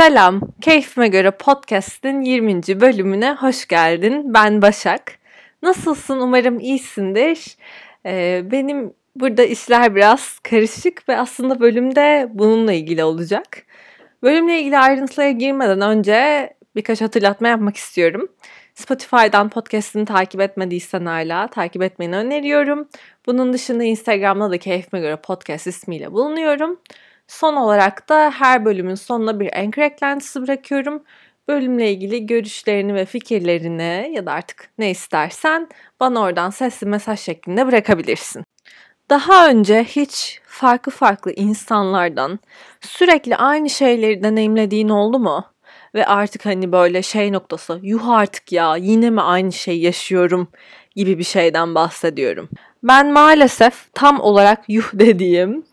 Selam, Keyfime Göre Podcast'in 20. bölümüne hoş geldin. Ben Başak. Nasılsın? Umarım iyisindir. Ee, benim burada işler biraz karışık ve aslında bölümde bununla ilgili olacak. Bölümle ilgili ayrıntılara girmeden önce birkaç hatırlatma yapmak istiyorum. Spotify'dan podcast'ini takip etmediysen hala takip etmeni öneriyorum. Bunun dışında Instagram'da da keyfime göre podcast ismiyle bulunuyorum. Son olarak da her bölümün sonuna bir anchor eklentisi bırakıyorum. Bölümle ilgili görüşlerini ve fikirlerini ya da artık ne istersen bana oradan sesli mesaj şeklinde bırakabilirsin. Daha önce hiç farklı farklı insanlardan sürekli aynı şeyleri deneyimlediğin oldu mu? Ve artık hani böyle şey noktası, yuh artık ya yine mi aynı şey yaşıyorum gibi bir şeyden bahsediyorum. Ben maalesef tam olarak yuh dediğim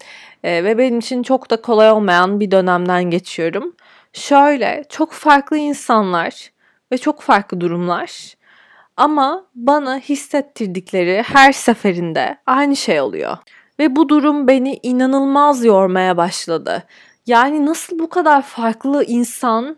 e, ve benim için çok da kolay olmayan bir dönemden geçiyorum. Şöyle çok farklı insanlar ve çok farklı durumlar ama bana hissettirdikleri her seferinde aynı şey oluyor. Ve bu durum beni inanılmaz yormaya başladı. Yani nasıl bu kadar farklı insan,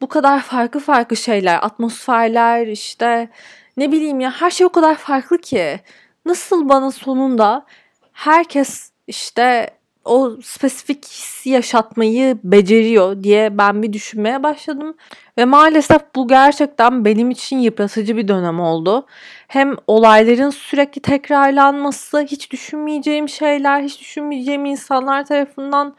bu kadar farklı farklı şeyler, atmosferler işte ne bileyim ya her şey o kadar farklı ki. Nasıl bana sonunda herkes işte o spesifik hissi yaşatmayı beceriyor diye ben bir düşünmeye başladım. Ve maalesef bu gerçekten benim için yıpratıcı bir dönem oldu. Hem olayların sürekli tekrarlanması, hiç düşünmeyeceğim şeyler, hiç düşünmeyeceğim insanlar tarafından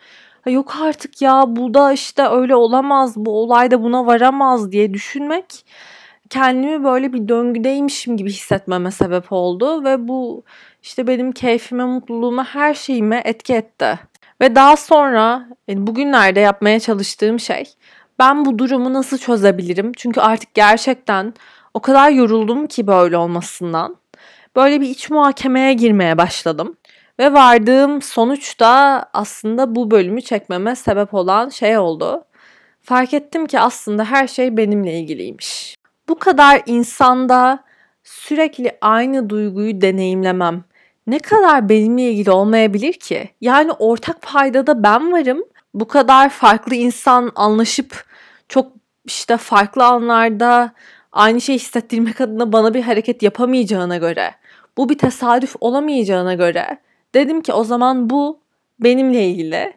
yok artık ya bu da işte öyle olamaz, bu olay da buna varamaz diye düşünmek kendimi böyle bir döngüdeymişim gibi hissetmeme sebep oldu ve bu işte benim keyfime, mutluluğuma, her şeyime etki etti. Ve daha sonra bugünlerde yapmaya çalıştığım şey ben bu durumu nasıl çözebilirim? Çünkü artık gerçekten o kadar yoruldum ki böyle olmasından. Böyle bir iç muhakemeye girmeye başladım. Ve vardığım sonuç da aslında bu bölümü çekmeme sebep olan şey oldu. Fark ettim ki aslında her şey benimle ilgiliymiş. Bu kadar insanda sürekli aynı duyguyu deneyimlemem ne kadar benimle ilgili olmayabilir ki? Yani ortak paydada ben varım. Bu kadar farklı insan anlaşıp çok işte farklı anlarda aynı şey hissettirmek adına bana bir hareket yapamayacağına göre, bu bir tesadüf olamayacağına göre dedim ki o zaman bu benimle ilgili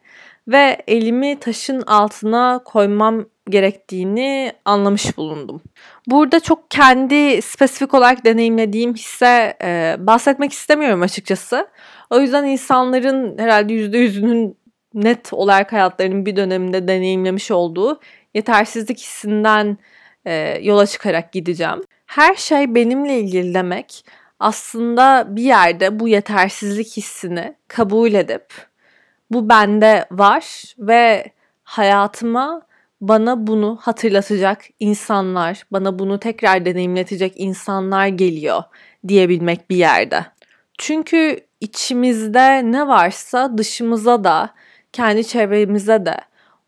ve elimi taşın altına koymam gerektiğini anlamış bulundum. Burada çok kendi spesifik olarak deneyimlediğim hisse e, bahsetmek istemiyorum açıkçası. O yüzden insanların herhalde %100'ünün net olarak hayatlarının bir döneminde deneyimlemiş olduğu yetersizlik hissinden e, yola çıkarak gideceğim. Her şey benimle ilgili demek aslında bir yerde bu yetersizlik hissini kabul edip bu bende var ve hayatıma bana bunu hatırlatacak insanlar, bana bunu tekrar deneyimletecek insanlar geliyor diyebilmek bir yerde. Çünkü içimizde ne varsa dışımıza da, kendi çevremize de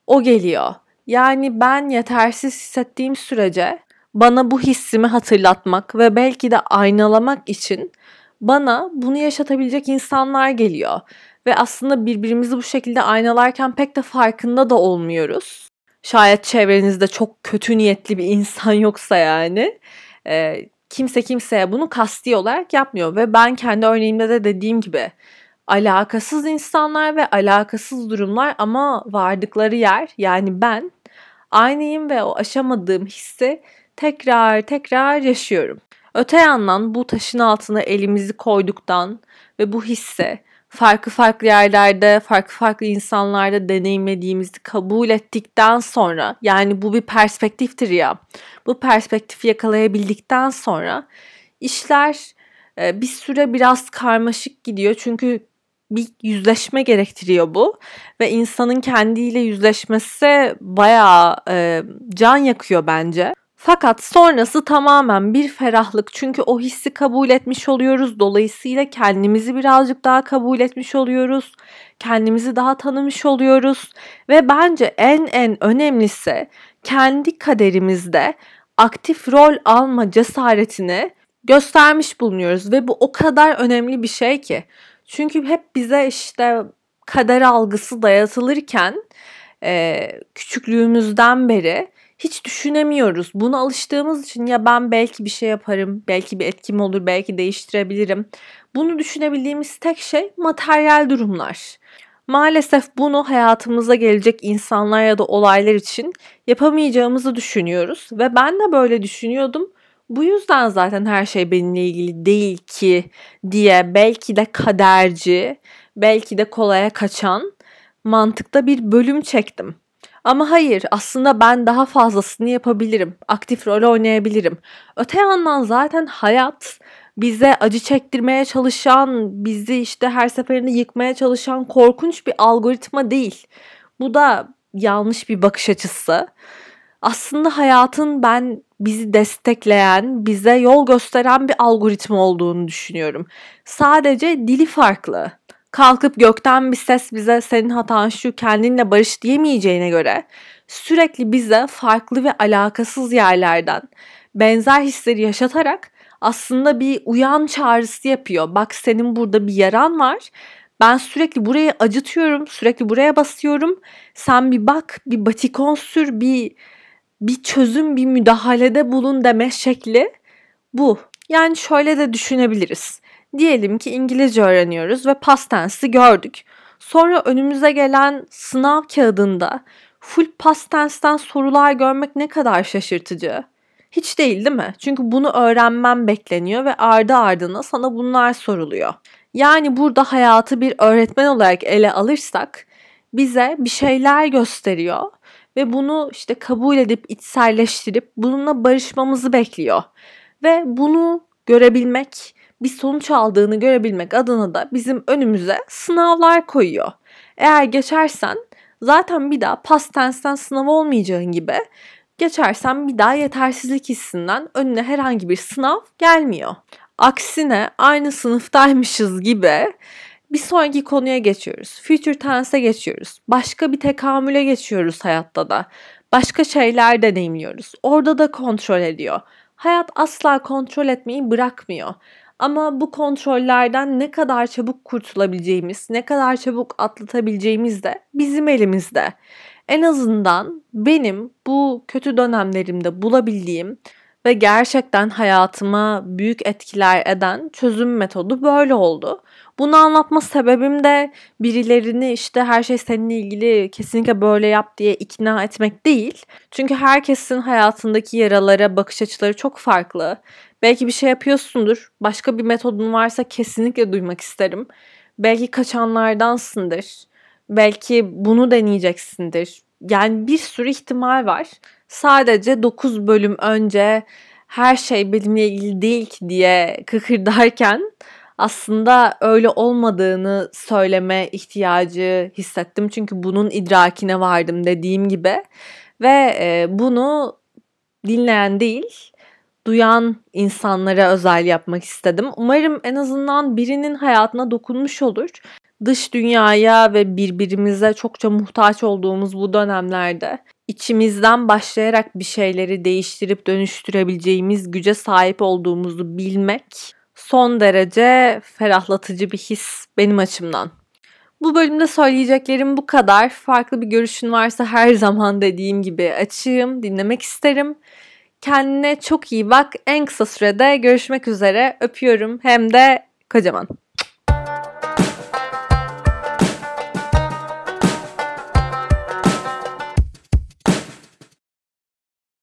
o geliyor. Yani ben yetersiz hissettiğim sürece bana bu hissimi hatırlatmak ve belki de aynalamak için bana bunu yaşatabilecek insanlar geliyor. Ve aslında birbirimizi bu şekilde aynalarken pek de farkında da olmuyoruz. Şayet çevrenizde çok kötü niyetli bir insan yoksa yani. E, kimse kimseye bunu kasti olarak yapmıyor. Ve ben kendi örneğimde de dediğim gibi alakasız insanlar ve alakasız durumlar ama vardıkları yer yani ben aynıyım ve o aşamadığım hissi tekrar tekrar yaşıyorum. Öte yandan bu taşın altına elimizi koyduktan ve bu hisse farklı farklı yerlerde, farklı farklı insanlarda deneyimlediğimizi kabul ettikten sonra yani bu bir perspektiftir ya. Bu perspektifi yakalayabildikten sonra işler e, bir süre biraz karmaşık gidiyor. Çünkü bir yüzleşme gerektiriyor bu ve insanın kendiyle yüzleşmesi bayağı e, can yakıyor bence. Fakat sonrası tamamen bir ferahlık. Çünkü o hissi kabul etmiş oluyoruz. Dolayısıyla kendimizi birazcık daha kabul etmiş oluyoruz. Kendimizi daha tanımış oluyoruz ve bence en en önemlisi kendi kaderimizde aktif rol alma cesaretini göstermiş bulunuyoruz ve bu o kadar önemli bir şey ki. Çünkü hep bize işte kader algısı dayatılırken küçüklüğümüzden beri hiç düşünemiyoruz. Buna alıştığımız için ya ben belki bir şey yaparım, belki bir etkim olur, belki değiştirebilirim. Bunu düşünebildiğimiz tek şey materyal durumlar. Maalesef bunu hayatımıza gelecek insanlar ya da olaylar için yapamayacağımızı düşünüyoruz ve ben de böyle düşünüyordum. Bu yüzden zaten her şey benimle ilgili değil ki diye belki de kaderci, belki de kolaya kaçan mantıkta bir bölüm çektim. Ama hayır aslında ben daha fazlasını yapabilirim. Aktif rol oynayabilirim. Öte yandan zaten hayat bize acı çektirmeye çalışan, bizi işte her seferinde yıkmaya çalışan korkunç bir algoritma değil. Bu da yanlış bir bakış açısı. Aslında hayatın ben bizi destekleyen, bize yol gösteren bir algoritma olduğunu düşünüyorum. Sadece dili farklı. Kalkıp gökten bir ses bize senin hatan şu kendinle barış diyemeyeceğine göre sürekli bize farklı ve alakasız yerlerden benzer hisleri yaşatarak aslında bir uyan çağrısı yapıyor. Bak senin burada bir yaran var. Ben sürekli burayı acıtıyorum, sürekli buraya basıyorum. Sen bir bak, bir batikon sür, bir bir çözüm, bir müdahalede bulun deme şekli bu. Yani şöyle de düşünebiliriz. Diyelim ki İngilizce öğreniyoruz ve past tense'i gördük. Sonra önümüze gelen sınav kağıdında full past tense'ten sorular görmek ne kadar şaşırtıcı. Hiç değil değil mi? Çünkü bunu öğrenmem bekleniyor ve ardı ardına sana bunlar soruluyor. Yani burada hayatı bir öğretmen olarak ele alırsak bize bir şeyler gösteriyor ve bunu işte kabul edip içselleştirip bununla barışmamızı bekliyor. Ve bunu görebilmek, bir sonuç aldığını görebilmek adına da bizim önümüze sınavlar koyuyor. Eğer geçersen zaten bir daha past tense'ten sınav olmayacağın gibi geçersen bir daha yetersizlik hissinden önüne herhangi bir sınav gelmiyor. Aksine aynı sınıftaymışız gibi bir sonraki konuya geçiyoruz. Future tense'e geçiyoruz. Başka bir tekamüle geçiyoruz hayatta da. Başka şeyler deneyimliyoruz. Orada da kontrol ediyor. Hayat asla kontrol etmeyi bırakmıyor. Ama bu kontrollerden ne kadar çabuk kurtulabileceğimiz, ne kadar çabuk atlatabileceğimiz de bizim elimizde. En azından benim bu kötü dönemlerimde bulabildiğim ve gerçekten hayatıma büyük etkiler eden çözüm metodu böyle oldu. Bunu anlatma sebebim de birilerini işte her şey seninle ilgili kesinlikle böyle yap diye ikna etmek değil. Çünkü herkesin hayatındaki yaralara bakış açıları çok farklı. Belki bir şey yapıyorsundur. Başka bir metodun varsa kesinlikle duymak isterim. Belki kaçanlardansındır. Belki bunu deneyeceksindir. Yani bir sürü ihtimal var. Sadece 9 bölüm önce her şey benimle ilgili değil ki diye kıkırdarken aslında öyle olmadığını söyleme ihtiyacı hissettim. Çünkü bunun idrakine vardım dediğim gibi. Ve e, bunu dinleyen değil, duyan insanlara özel yapmak istedim. Umarım en azından birinin hayatına dokunmuş olur. Dış dünyaya ve birbirimize çokça muhtaç olduğumuz bu dönemlerde içimizden başlayarak bir şeyleri değiştirip dönüştürebileceğimiz güce sahip olduğumuzu bilmek son derece ferahlatıcı bir his benim açımdan. Bu bölümde söyleyeceklerim bu kadar. Farklı bir görüşün varsa her zaman dediğim gibi açığım, dinlemek isterim. Kendine çok iyi bak. En kısa sürede görüşmek üzere. Öpüyorum hem de kocaman.